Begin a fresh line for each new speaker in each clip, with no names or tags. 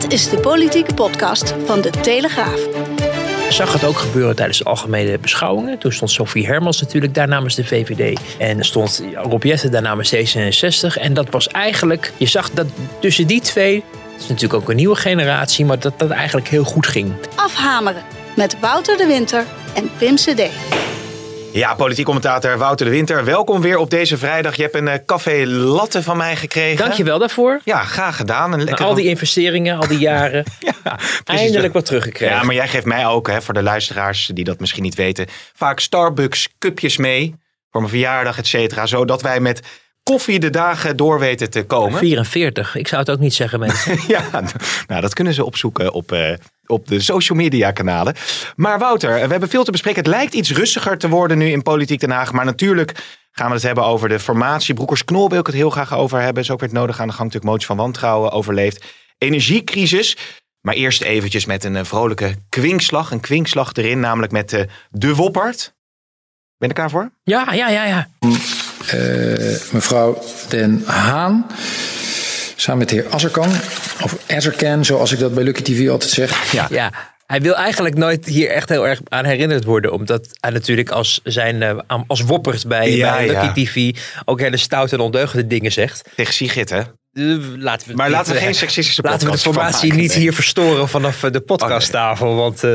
Dit is de politieke podcast van De Telegraaf.
Ik zag het ook gebeuren tijdens de algemene beschouwingen. Toen stond Sophie Hermans natuurlijk daar namens de VVD. En stond Rob Jetten daar namens D66. En dat was eigenlijk, je zag dat tussen die twee, het is natuurlijk ook een nieuwe generatie, maar dat dat eigenlijk heel goed ging.
Afhameren met Wouter de Winter en Pim CD.
Ja, politiek commentator Wouter de Winter. Welkom weer op deze vrijdag. Je hebt een uh, café latte van mij gekregen.
Dankjewel daarvoor.
Ja, graag gedaan. Een lekker...
al die investeringen, al die jaren. ja, eindelijk wat teruggekregen.
Ja, maar jij geeft mij ook, hè, voor de luisteraars die dat misschien niet weten, vaak Starbucks cupjes mee. Voor mijn verjaardag, et cetera. Zodat wij met koffie de dagen door weten te komen.
44, ik zou het ook niet zeggen mensen.
ja, nou dat kunnen ze opzoeken op, uh, op de social media kanalen. Maar Wouter, we hebben veel te bespreken. Het lijkt iets rustiger te worden nu in Politiek Den Haag. Maar natuurlijk gaan we het hebben over de formatie. Broekers-Knol wil ik het heel graag over hebben. Is ook weer nodig aan de gang natuurlijk motie van wantrouwen overleefd. Energiecrisis. Maar eerst eventjes met een vrolijke kwinkslag. Een kwinkslag erin, namelijk met uh, de Woppert. Ben je er klaar voor?
Ja, ja, ja, ja.
Uh, mevrouw Den Haan. Samen met de heer Azarkan. Of Azarkan, zoals ik dat bij Lucky TV altijd zeg.
Ja. ja. Hij wil eigenlijk nooit hier echt heel erg aan herinnerd worden. Omdat hij natuurlijk als, zijn, uh, als woppert bij,
Ja,
bij
ja.
Lucky TV ook hele stoute en ondeugende dingen zegt.
Tegen Sigrid, hè?
Uh, laten we
Maar laten we
eh,
geen seksistische
Laten we de formatie
maken,
niet
nee.
hier verstoren vanaf eh, de podcasttafel. Want, eh,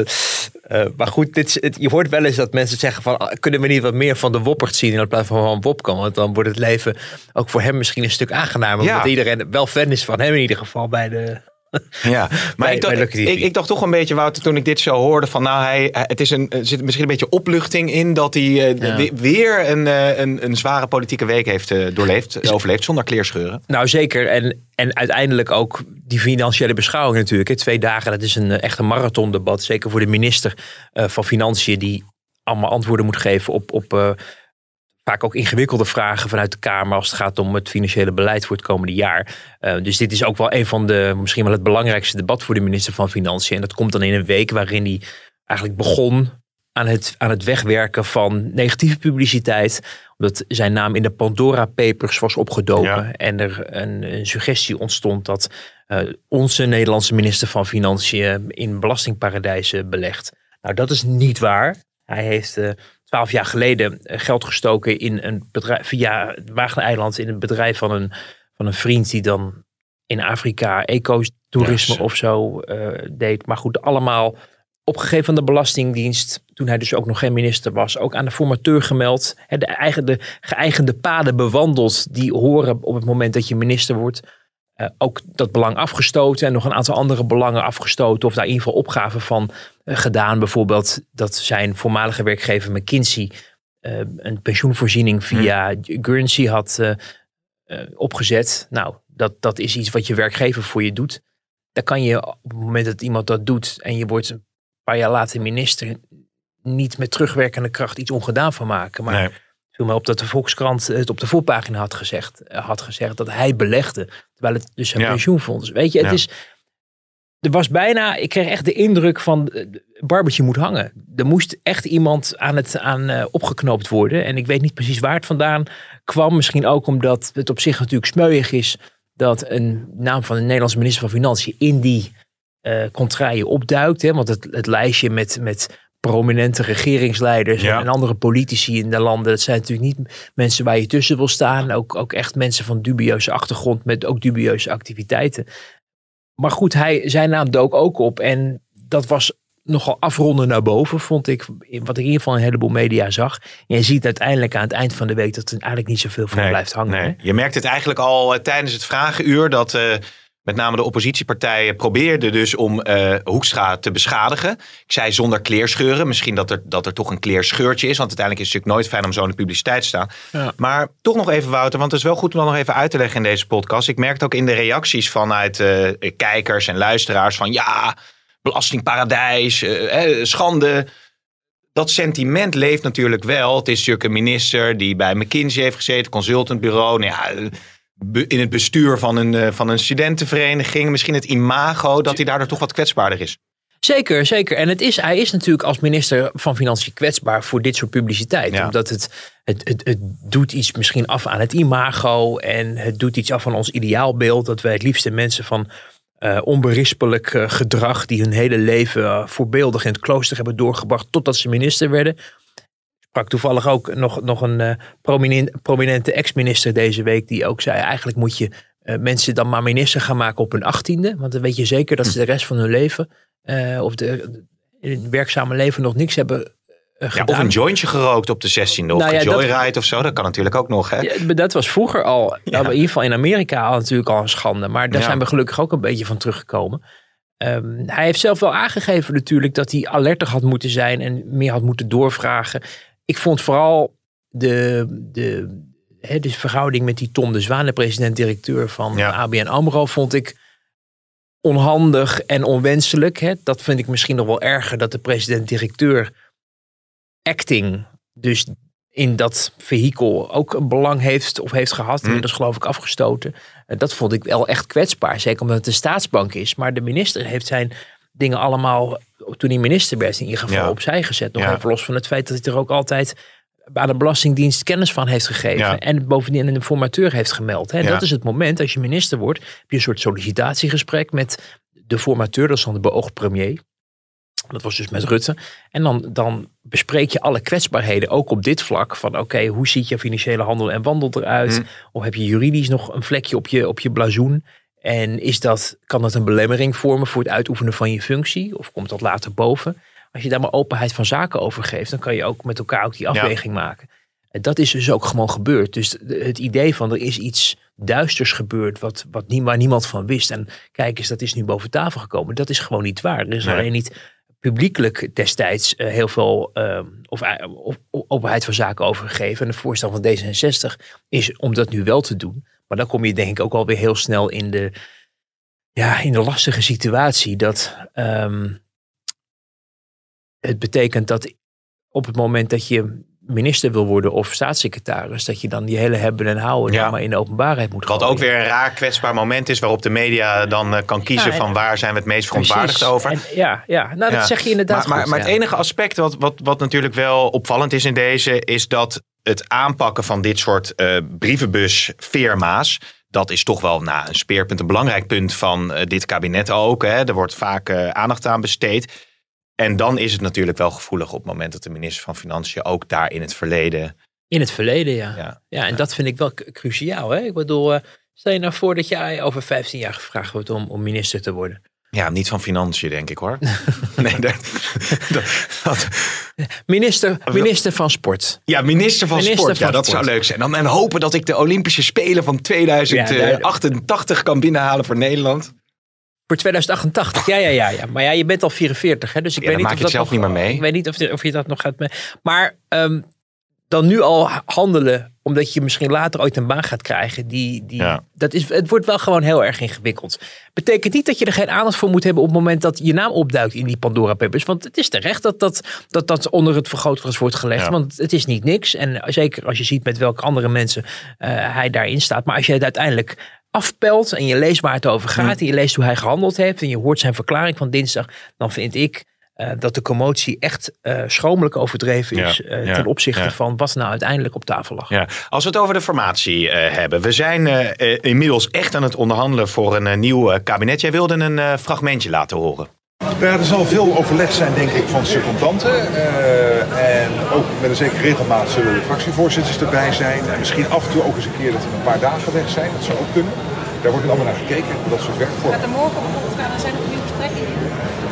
eh, maar goed, dit, het, je hoort wel eens dat mensen zeggen van... ah, kunnen we niet wat meer van de Woppert zien in plaats van van Wopkan? Want dan wordt het leven ook voor hem misschien een stuk aangenamer.
Ja.
Omdat iedereen wel fan is van hem in ieder geval bij de...
Ja, maar
Bij-
ik, dacht, ik, ik dacht toch een beetje, Wouter, toen ik dit zo hoorde, van nou, hij, het is een, er zit misschien een beetje opluchting in dat hij eh,
Ja.
weer een, eh, een, een zware politieke week heeft eh, doorleefd, overleefd, zonder kleerscheuren.
Nou zeker. En, en uiteindelijk ook die financiële beschouwing natuurlijk. Hè. Twee dagen, dat is een echt een marathondebat. Zeker voor de minister van Financiën die allemaal antwoorden moet geven op, op vaak ook ingewikkelde vragen vanuit de Kamer als het gaat om het financiële beleid voor het komende jaar. Eh, dus dit is ook wel een van de, misschien wel het belangrijkste debat voor de minister van Financiën. En dat komt dan in een week waarin hij eigenlijk begon aan het, aan het wegwerken van negatieve publiciteit. Omdat zijn naam in de Pandora Papers was opgedoken.
Ja.
En er een, een suggestie ontstond dat eh, onze Nederlandse minister van Financiën in belastingparadijzen belegt. Nou, dat is niet waar. Hij heeft eh, twaalf jaar geleden eh, geld gestoken in een bedrijf via het Wagener-eiland in een bedrijf van een, van een vriend die dan in Afrika ecotourisme
zo.
of zo eh, deed. Maar goed, allemaal opgegeven aan de Belastingdienst. Toen hij dus ook nog geen minister was. Ook aan de formateur gemeld. Hè, De, eigen, de geëigende paden bewandeld. Die horen op het moment dat je minister wordt. Eh, ook dat belang afgestoten. En nog een aantal andere belangen afgestoten. Of daar in ieder geval opgaven van eh, gedaan. Bijvoorbeeld dat zijn voormalige werkgever McKinsey. eh, een pensioenvoorziening via Guernsey had opgezet. Nou, dat, dat is iets wat je werkgever voor je doet. Daar kan je op het moment dat iemand dat doet en je wordt een paar jaar later minister, niet met terugwerkende kracht iets ongedaan van maken. Maar
Nee.
Viel mij op dat de Volkskrant het op de voorpagina had gezegd, eh, had gezegd dat hij belegde. Terwijl het dus een
Ja.
pensioenfonds. Weet je, het
Ja.
is. Er was bijna, ik kreeg echt de indruk van, eh, Barbertje moet hangen. Er moest echt iemand aan het aan eh, opgeknoopt worden. En ik weet niet precies waar het vandaan kwam. Misschien ook omdat het op zich natuurlijk smeuig is dat een naam van een Nederlandse minister van Financiën in die eh contraien opduikt. Hè? Want het, het lijstje met, met prominente regeringsleiders
Ja.
en andere politici in de landen, dat zijn natuurlijk niet mensen waar je tussen wil staan. Ook, ook echt mensen van dubieuze achtergrond met ook dubieuze activiteiten. Maar goed, hij, zijn naam dook ook op en dat was nogal afronden naar boven, vond ik. Wat ik in ieder geval in een heleboel media zag. En je ziet uiteindelijk aan het eind van de week dat er eigenlijk niet zoveel van blijft hangen.
nee. Je merkt het eigenlijk al eh, tijdens het vragenuur dat eh, met name de oppositiepartijen, probeerden dus om uh, Hoekstra te beschadigen. Ik zei zonder kleerscheuren. Misschien dat er, dat er toch een kleerscheurtje is. Want uiteindelijk is het natuurlijk nooit fijn om zo in de publiciteit te staan. Ja. Maar toch nog even, Wouter, want het is wel goed om dat nog even uit te leggen in deze podcast. Ik merkte ook in de reacties vanuit uh, kijkers en luisteraars van ja, belastingparadijs, uh, schande dat sentiment leeft natuurlijk wel. Het is natuurlijk een minister die bij McKinsey heeft gezeten, consultantbureau. Nou ja, in het bestuur van een, eh, van een studentenvereniging. Misschien het imago dat hij daardoor toch wat kwetsbaarder is.
Zeker, zeker. En het is, hij is natuurlijk als minister van Financiën kwetsbaar voor dit soort publiciteit. Omdat het, het, het, het doet iets misschien af aan het imago. En het doet iets af aan ons ideaalbeeld. Dat wij het liefste mensen van uh, onberispelijk uh, gedrag. die hun hele leven uh, voorbeeldig in het klooster hebben doorgebracht. totdat ze minister werden sprak toevallig ook nog, nog een uh, prominent, prominente ex-minister deze week. Die ook zei: eigenlijk moet je uh, mensen dan maar minister gaan maken op hun achttiende. Want dan weet je zeker dat ze de rest van hun leven. Uh, of de, in het werkzame leven nog niks hebben. Ja,
of een jointje gerookt op de 16e of nou ja, joyride of zo. Dat kan natuurlijk ook nog. Hè?
Ja, dat was vroeger al, in ieder geval in Amerika al natuurlijk al een schande. Maar daar zijn we gelukkig ook een beetje van teruggekomen. Um, hij heeft zelf wel aangegeven natuurlijk dat hij alerter had moeten zijn en meer had moeten doorvragen ik vond vooral de, de, hè, de verhouding met die Tom de Zwaan, de president-directeur van ABN AMRO, vond ik onhandig en onwenselijk. Hè. Dat vind ik misschien nog wel erger dat de president-directeur acting, dus in dat vehikel ook een belang heeft of heeft gehad. En dat is geloof ik afgestoten. Dat vond ik wel echt kwetsbaar. Zeker omdat het een staatsbank is. Maar de minister heeft zijn dingen allemaal toen hij minister werd in ieder geval ja. opzij gezet. Nog even los van het feit dat hij er ook altijd aan de Belastingdienst kennis van heeft gegeven. En bovendien een informateur heeft gemeld. Hè. Dat is het moment, als je minister wordt, heb je een soort sollicitatiegesprek met de formateur, dat is dan de beoogd premier. Dat was dus met Rutte. En dan, dan bespreek je alle kwetsbaarheden, ook op dit vlak. Van oké, hoe ziet je financiële handel en wandel eruit? Hm. Of heb je juridisch nog een vlekje op je, op je blazoen? En is dat, kan dat een belemmering vormen voor het uitoefenen van je functie? Of komt dat later boven? Als je daar maar openheid van zaken over geeft, dan kan je ook met elkaar ook die afweging maken. En dat is dus ook gewoon gebeurd. Dus het idee van er is iets duisters gebeurd wat, wat waar niemand van wist. En kijk eens, dat is nu boven tafel gekomen. Dat is gewoon niet waar. Er is alleen niet publiekelijk destijds uh, heel veel uh, of, of, openheid van zaken over gegeven. En het voorstel van D66 is om dat nu wel te doen. Maar dan kom je denk ik ook alweer heel snel in de, ja, in de lastige situatie dat um, het betekent dat op het moment dat je minister wil worden of staatssecretaris, dat je dan die hele hebben en houden ja. maar in de openbaarheid moet
Wat ook weer een raar kwetsbaar moment is waarop de media dan uh, kan kiezen van waar zijn we het meest verontwaardigd over. En,
ja, ja, nou dat zeg je inderdaad.
Maar, maar, maar het enige aspect wat, wat, wat natuurlijk wel opvallend is in deze, is dat het aanpakken van dit soort uh, brievenbusfirma's. Dat is toch wel nou, een speerpunt, een belangrijk punt van uh, dit kabinet ook. Hè. Er wordt vaak uh, aandacht aan besteed. En dan is het natuurlijk wel gevoelig op het moment dat de minister van Financiën ook daar in het verleden.
In het verleden, ja. Ja, ja en dat vind ik wel cruciaal. Hè? Ik bedoel, stel je nou voor dat jij over 15 jaar gevraagd wordt om, om minister te worden.
Ja, niet van financiën, denk ik hoor. nee, dat,
dat, minister, minister van Sport.
Ja, minister van Sport. ja, dat zou leuk zijn. En hopen dat ik de Olympische Spelen van 2088 kan binnenhalen voor Nederland.
Voor 2088, ja, ja, ja, ja. Maar ja, je bent al 44, hè? Dus ik
ja,
weet niet
maak
of
je dat zelf
nog,
niet meer mee.
Ik weet niet of, of je dat nog gaat mee. Maar um, dan nu al handelen, omdat je misschien later ooit een baan gaat krijgen. Die, die, dat is, het wordt wel gewoon heel erg ingewikkeld. Betekent niet dat je er geen aandacht voor moet hebben op het moment dat je naam opduikt in die Pandora Papers. Want het is terecht dat dat, dat, dat onder het vergrootglas wordt gelegd. Want het is niet niks. En zeker als je ziet met welke andere mensen uh, hij daarin staat. Maar als je het uiteindelijk afpelt en je leest waar het over gaat. Hm. En je leest hoe hij gehandeld heeft. En je hoort zijn verklaring van dinsdag. Dan vind ik uh, dat de commotie echt uh, schromelijk overdreven is uh, ja, ten opzichte ja. van wat nou uiteindelijk op tafel lag.
Ja. Als we het over de formatie hebben. We zijn inmiddels echt aan het onderhandelen voor een nieuw kabinet. Jij wilde een fragmentje laten horen.
Ja, er zal veel overleg zijn, denk ik, van secondanten. en ook met een zekere regelmaat zullen de fractievoorzitters erbij zijn. En misschien af en toe ook eens een keer dat we een paar dagen weg zijn. Dat zou ook kunnen. Daar wordt allemaal naar gekeken, dat soort werk voor.
Gaat er morgen bijvoorbeeld gaan, er zijn er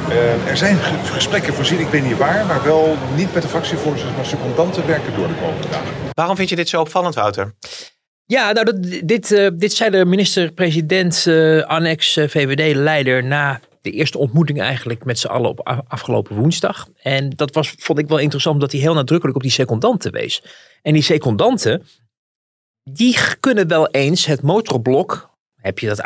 uh, er zijn gesprekken voorzien, ik weet niet waar, maar wel niet met de fractievoorzitters, maar secondanten werken door de komende dagen.
Waarom vind je dit zo opvallend, Wouter?
Ja, nou, dat, dit, eh, dit zei de minister-president eh, annex eh, VVD-leider na de eerste ontmoeting eigenlijk met z'n allen op af- afgelopen woensdag. En dat was, vond ik wel interessant, omdat hij heel nadrukkelijk op die secondanten wees. En die secondanten, die kunnen wel eens het motorblok, heb je dat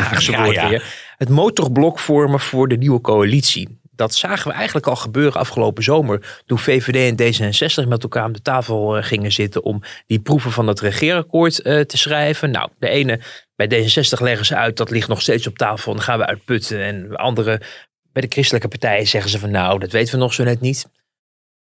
Haagse
Ja,
woord
ja.
weer, het motorblok vormen voor de nieuwe coalitie. Dat zagen we eigenlijk al gebeuren afgelopen zomer. Toen VVD en D66 met elkaar aan de tafel eh, gingen zitten om die proeven van het regeerakkoord eh, te schrijven. Nou, de ene bij D66 leggen ze uit, dat ligt nog steeds op tafel. En dan gaan we uitputten. En de andere bij de christelijke partijen zeggen ze van nou, dat weten we nog zo net niet.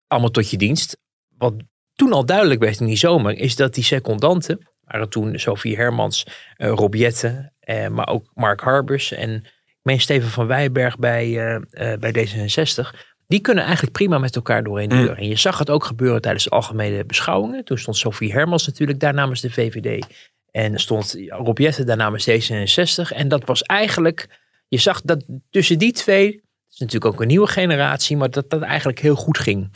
Allemaal tot je dienst. Wat toen al duidelijk werd in die zomer, is dat die secondanten, waren toen Sophie Hermans, eh Rob Jetten, eh, maar ook Mark Harbers en ik meen Steven van Wijberg bij, eh, eh, bij D66. Die kunnen eigenlijk prima met elkaar door één deur. En je zag het ook gebeuren tijdens de algemene beschouwingen. Toen stond Sophie Hermans natuurlijk daar namens de VVD. En stond Rob Jetten daar namens D66. En dat was eigenlijk, je zag dat tussen die twee, het is natuurlijk ook een nieuwe generatie, maar dat dat eigenlijk heel goed ging.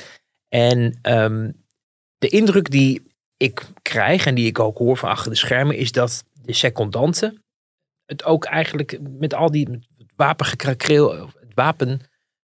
En ehm, de indruk die ik krijg en die ik ook hoor van achter de schermen, is dat de secondanten het ook eigenlijk met al die het wapen...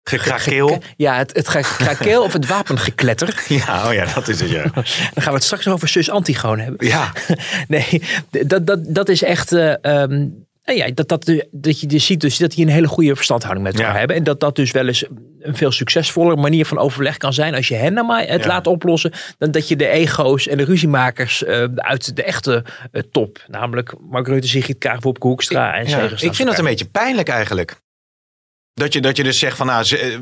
Gekrakeel.
Ja, het, het gekrakeel of het wapengekletter.
Ja, oh ja, dat is het ja.
Dan gaan we het straks over zus Antigoon hebben.
Ja,
Nee, dat, dat, dat is echt. eh, ehm, nou ja, dat, dat, dat je dus ziet dus dat die een hele goede verstandhouding met elkaar
Ja.
hebben. En dat dat dus wel eens een veel succesvoller manier van overleg kan zijn. Als je hen nou maar het
Ja.
laat oplossen. Dan dat je de ego's en de ruziemakers eh, uit de echte eh, top. Namelijk Mark Rutte, Sigrid Kaag, Wopke Hoekstra en
ja. Ik vind dat een beetje pijnlijk eigenlijk. Dat je, dat je dus zegt van nou, eh,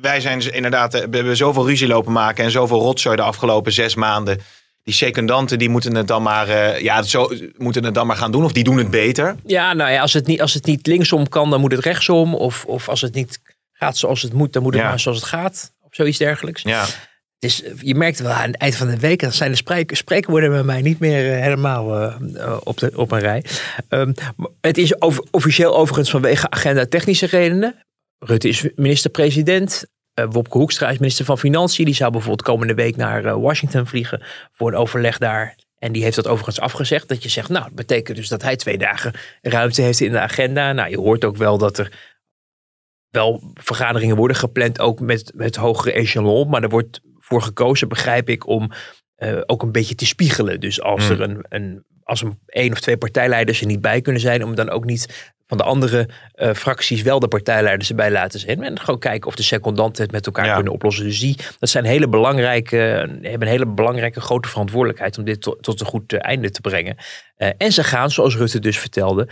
wij zijn inderdaad, we hebben zoveel ruzie lopen maken en zoveel rotzooi de afgelopen zes maanden. Die secundanten die moeten het dan maar, eh, ja, zo, moeten het dan maar gaan doen of die doen het beter.
Ja, nou ja, als het niet, als het niet linksom kan, dan moet het rechtsom. Of, of als het niet gaat zoals het moet, dan moet het
Ja.
maar zoals het gaat. Of zoiets dergelijks.
Ja,
Het is, je merkt wel aan het eind van de week, dan zijn de spreek, spreekwoorden bij mij niet meer eh, helemaal eh, eh, op, de, op een rij. Ehm, het is over- officieel overigens vanwege agenda technische redenen. Rutte is minister-president. Eh, Wopke Hoekstra is minister van Financiën. Die zou bijvoorbeeld komende week naar eh, Washington vliegen voor een overleg daar. En die heeft dat overigens afgezegd. Dat je zegt, nou, dat betekent dus dat hij twee dagen ruimte heeft in de agenda. Nou, je hoort ook wel dat er wel vergaderingen worden gepland, ook met, met hogere echelon. Maar er wordt voor gekozen, begrijp ik, om eh, ook een beetje te spiegelen. Dus als
Hmm.
er een, een, als een één of twee partijleiders er niet bij kunnen zijn, om dan ook niet van de andere eh, fracties wel de partijleiders erbij laten zijn. En gewoon kijken of de secondanten het met elkaar
Ja.
kunnen oplossen. Dus die, dat zijn hele belangrijke, hebben een hele belangrijke grote verantwoordelijkheid om dit tot, tot een goed eh, einde te brengen. Eh, en ze gaan, zoals Rutte dus vertelde,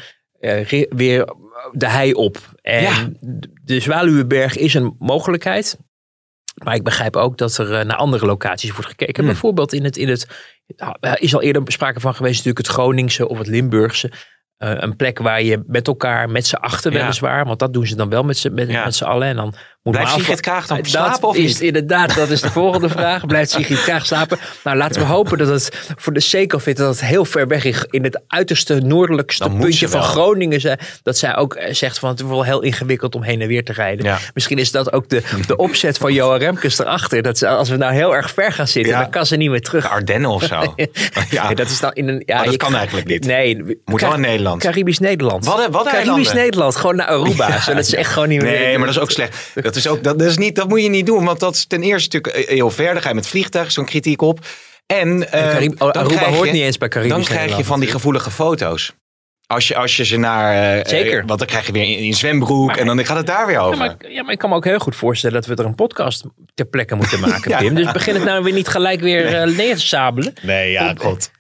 weer de hei op. En
Ja.
de Zwaluwenberg is een mogelijkheid. Maar ik begrijp ook dat er eh, naar andere locaties wordt gekeken.
Hmm.
Bijvoorbeeld in het, in het, nou, is al eerder sprake van geweest natuurlijk het Groningse of het Limburgse. Eh, een plek waar je met elkaar, met z'n achter
Ja.
weliswaar. Want dat doen ze dan wel met z'n met,
Ja.
met z'n allen. En dan
Blijft Sigrid Kaag dan
dat
slapen of
is
niet?
inderdaad, dat is de volgende vraag. Blijft Sigrid Kaag slapen? Nou, laten we hopen dat het voor de sake of it, dat het heel ver weg is. In het uiterste noordelijkste
Dan
puntje van. Groningen. Ze, dat zij ook eh, zegt van het is wel heel ingewikkeld om heen en weer te rijden.
Ja.
Misschien is dat ook de, de opzet van Johan Remkes erachter. Dat ze, als we nou heel erg ver gaan zitten,
Ja.
dan kan ze niet meer terug.
de Ardennen of zo. ja.
Nee, dat is dan in een. Ja,
Maar dat
je-
kan eigenlijk niet.
Nee,
Moet wel in Nederland.
Caribisch Nederland.
Wadden- Waddeneilanden.
Caribisch Nederland, gewoon naar Aruba. Zodat ze
ja.
echt gewoon niet meer.
Nee, maar dat is ook slecht. Dat, is ook, dat, dat, is niet, dat moet je niet doen. Want dat is ten eerste natuurlijk heel ver. Dan ga je met vliegtuig zo'n kritiek op. En, eh,
Carib-
dan
Aruba hoort
je-
niet eens bij Caribisch
Dan krijg je van die gevoelige foto's. Als je, als je ze naar... eh,
Zeker.
eh, want dan krijg je weer in, in zwembroek.
Maar-
en dan gaat het daar weer
Ja
over.
maar, ja, maar ik kan me ook heel goed voorstellen dat we er een podcast ter plekke moeten maken,
Ja.
Pim. Dus begin het nou weer niet gelijk weer eh neer te sabelen.
Nee, ja, god.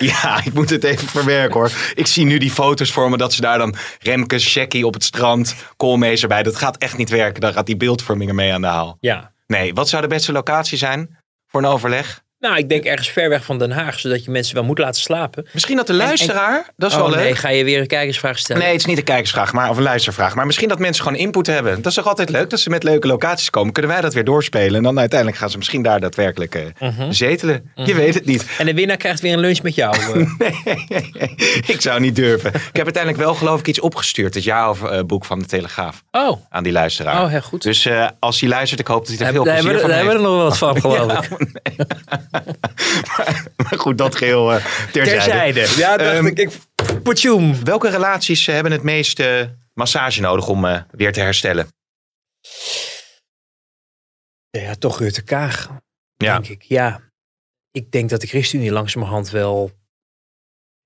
Ja, ik moet het even verwerken hoor. Ik zie nu die foto's voor me dat ze daar dan Remkes, Shaggy op het strand, Koolmees erbij. Dat gaat echt niet werken. Dan gaat die beeldvorming ermee aan de haal.
Ja.
Nee, wat zou de beste locatie zijn voor een overleg?
Nou, ik denk ergens ver weg van Den Haag, zodat je mensen wel moet laten slapen.
Misschien dat de luisteraar, dat is
oh
wel leuk.
nee, ga je weer een kijkersvraag stellen?
Nee, het is niet een kijkersvraag, maar, of een luistervraag. Maar misschien dat mensen gewoon input hebben. Dat is toch altijd leuk dat ze met leuke locaties komen. Kunnen wij dat weer doorspelen? En dan uiteindelijk gaan ze misschien daar daadwerkelijk
Mhm.
zetelen. Je weet het niet.
En de winnaar krijgt weer een lunch met jou. eh.
ik zou niet durven. Ik heb uiteindelijk wel geloof ik iets opgestuurd. Het jaarboek van de Telegraaf.
oh,
Aan die luisteraar.
oh, heel goed.
Dus eh, als hij luistert, ik hoop dat hij er veel plezier
er-
van
daar hebben we
heeft.
er nog wat van, geloof ik.
Maar goed, dat geheel eh, terzijde.
Terzijde. Ja, dacht
Ehm,
ik. ik.
Welke relaties eh, hebben het meeste massage nodig om eh, weer te herstellen?
Ja, toch Rutte Kaag,
Ja.
denk ik. Ja, ik denk dat de ChristenUnie langzamerhand wel...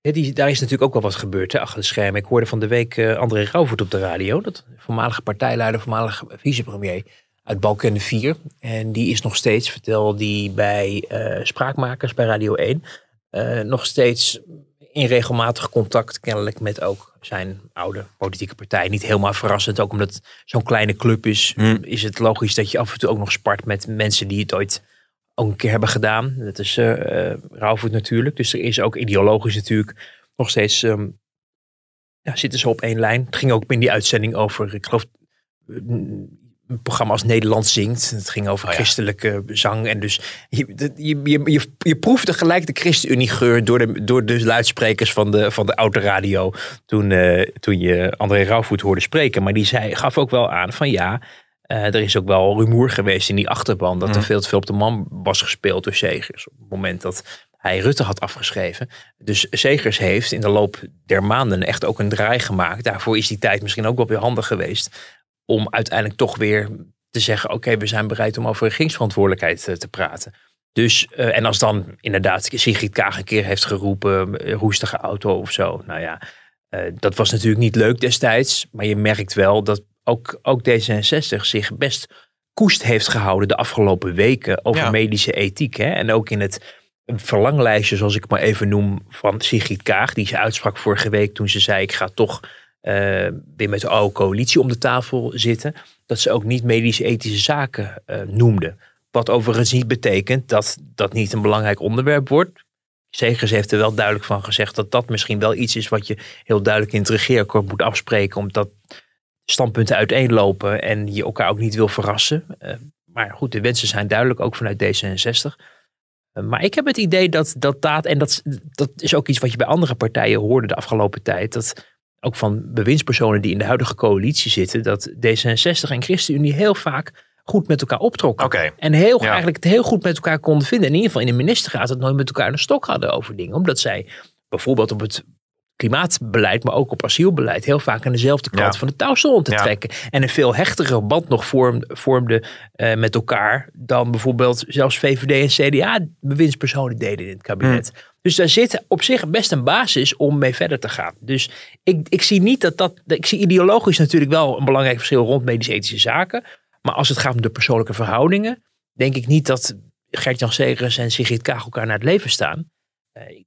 Ja, die, daar is natuurlijk ook wel wat gebeurd hè, achter de schermen. Ik hoorde van de week eh, André Rauwvoet op de radio. Dat voormalige partijleider, voormalige vicepremier uit Balken 4. En die is nog steeds, vertel die bij eh, Spraakmakers bij Radio 1... eh, nog steeds in regelmatig contact kennelijk met ook zijn oude politieke partij. Niet helemaal verrassend, ook omdat zo'n kleine club is,
Hmm.
is het logisch dat je af en toe ook nog spart met mensen die het ooit ook een keer hebben gedaan. Dat is eh, Rauwvoet natuurlijk. Dus er is ook ideologisch natuurlijk nog steeds, ehm, ja, zitten ze op één lijn. Het ging ook in die uitzending over, ik geloof, een programma als Nederland zingt. Het ging over
Oh ja.
christelijke zang. En dus je, je, je, je, je proefde gelijk de ChristenUnie geur door de, door de luidsprekers van de, van de autoradio. Toen, eh, toen je André Rauwvoet hoorde spreken. Maar die zei, gaf ook wel aan van ja, eh, er is ook wel rumoer geweest in die achterban. Dat er veel te veel op de man was gespeeld door Segers. Op het moment dat hij Rutte had afgeschreven. Dus Segers heeft in de loop der maanden echt ook een draai gemaakt. Daarvoor is die tijd misschien ook wel weer handig geweest. Om uiteindelijk toch weer te zeggen: oké, we zijn bereid om over regeringsverantwoordelijkheid eh, te praten. Dus, eh, en als dan inderdaad Sigrid Kaag een keer heeft geroepen, eh, roestige auto of zo. Nou ja, eh, dat was natuurlijk niet leuk destijds. Maar je merkt wel dat ook, ook D66 zich best koest heeft gehouden de afgelopen weken over
Ja.
medische ethiek. Hè? En ook in het verlanglijstje, zoals ik het maar even noem, van Sigrid Kaag. Die ze uitsprak vorige week toen ze zei: Ik ga toch eh, weer met de oude coalitie om de tafel zitten. Dat ze ook niet medisch-ethische zaken eh, noemde. Wat overigens niet betekent dat dat niet een belangrijk onderwerp wordt. Zegers heeft er wel duidelijk van gezegd dat dat misschien wel iets is wat je heel duidelijk in het regeerakkoord moet afspreken. Omdat standpunten uiteenlopen en je elkaar ook niet wil verrassen. Eh, maar goed, de wensen zijn duidelijk, ook vanuit D66. Eh, maar ik heb het idee dat dat daad, en dat, dat is ook iets wat je bij andere partijen hoorde de afgelopen tijd. Dat ook van bewindspersonen die in de huidige coalitie zitten, dat D66 en ChristenUnie heel vaak goed met elkaar optrokken. En heel,
Ja.
eigenlijk het heel goed met elkaar konden vinden. En in ieder geval in de ministerraad het nooit met elkaar een stok hadden over dingen. Omdat zij bijvoorbeeld op het klimaatbeleid, maar ook op asielbeleid, heel vaak aan dezelfde kant
Ja.
van de touw stonden te
Ja.
trekken. En een veel hechtere band nog vorm, vormde eh, met elkaar dan bijvoorbeeld zelfs VVD en CDA bewindspersonen deden in het kabinet.
Hmm.
Dus daar zit op zich best een basis om mee verder te gaan. Dus ik, ik zie niet dat dat. Ik zie ideologisch natuurlijk wel een belangrijk verschil rond medisch-ethische zaken. Maar als het gaat om de persoonlijke verhoudingen, denk ik niet dat Gert-Jan Segers en Sigrid Kaag elkaar naar het leven staan. Eh,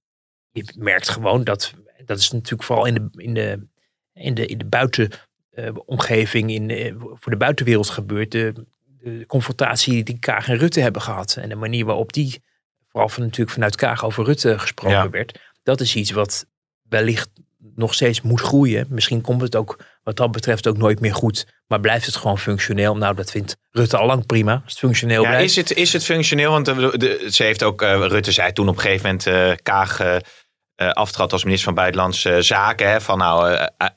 je merkt gewoon dat, dat is natuurlijk vooral in de, in de, in de, in de buitenomgeving, in, eh, voor de buitenwereld gebeurt. De, de confrontatie die Kaag en Rutte hebben gehad. En de manier waarop die, vooral van, natuurlijk vanuit Kaag over Rutte gesproken
Ja.
werd. Dat is iets wat wellicht nog steeds moet groeien. Misschien komt het ook wat dat betreft ook nooit meer goed. Maar blijft het gewoon functioneel? Nou, dat vindt Rutte al lang prima. Als het functioneel
Ja,
blijft.
is, het, is het functioneel? Want de, de- ze heeft ook, eh, Rutte zei toen op een gegeven moment eh, Kaag eh, eh, aftrad als minister van Buitenlandse Zaken. Hè, van nou, eh, eh,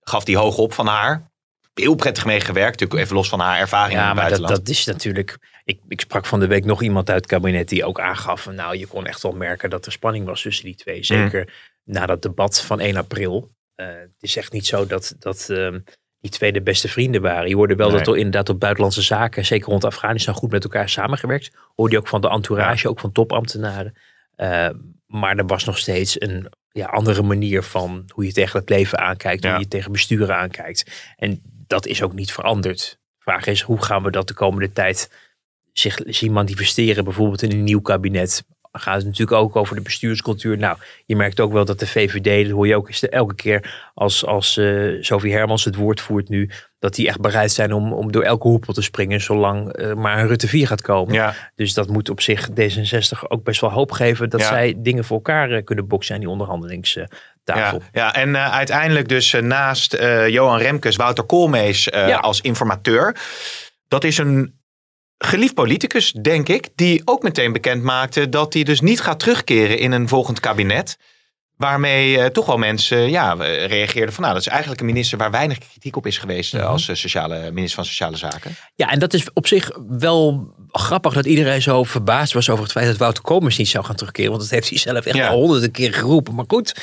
gaf die hoog op van haar. Heel prettig meegewerkt, natuurlijk even los van haar ervaring in het
maar dat,
buitenland.
dat is natuurlijk. Ik, ik sprak van de week nog iemand uit het kabinet die ook aangaf. van, Nou, je kon echt wel merken dat er spanning was tussen die twee. Zeker na dat debat van 1 april. Eh, het is echt niet zo dat, dat ehm, die twee de beste vrienden waren. Je hoorde wel
Nee.
dat er inderdaad op buitenlandse zaken, zeker rond Afghanistan, goed met elkaar samengewerkt. Hoorde je ook van de entourage, ook van topambtenaren. Eh, maar er was nog steeds een ja, andere manier van hoe je tegen het leven aankijkt,
Ja.
hoe je tegen besturen aankijkt. En dat is ook niet veranderd. De vraag is, hoe gaan we dat de komende tijd zich zien manifesteren, bijvoorbeeld in een nieuw kabinet? Gaat het natuurlijk ook over de bestuurscultuur. Nou, je merkt ook wel dat de VVD, dat hoor je ook elke keer als, als eh Sophie Hermans het woord voert nu, dat die echt bereid zijn om, om door elke hoepel te springen, zolang eh, maar een Rutte 4 gaat komen.
Ja,
Dus dat moet op zich D66 ook best wel hoop geven dat
Ja.
zij dingen voor elkaar eh, kunnen boksen aan die
ja, ja, en eh, uiteindelijk dus eh, naast eh, Johan Remkes, Wouter Koolmees
Ja.
als informateur. Dat is een geliefd politicus, denk ik, die ook meteen bekend maakte dat hij dus niet gaat terugkeren in een volgend kabinet. Waarmee toch wel mensen ja, reageerden van nou, dat is eigenlijk een minister waar weinig kritiek op is geweest als sociale, minister van Sociale Zaken.
Ja, en dat is op zich wel grappig dat iedereen zo verbaasd was over het feit dat Wouter Komers niet zou gaan terugkeren. Want dat heeft hij zelf echt
Ja.
al honderden keer geroepen. Maar goed,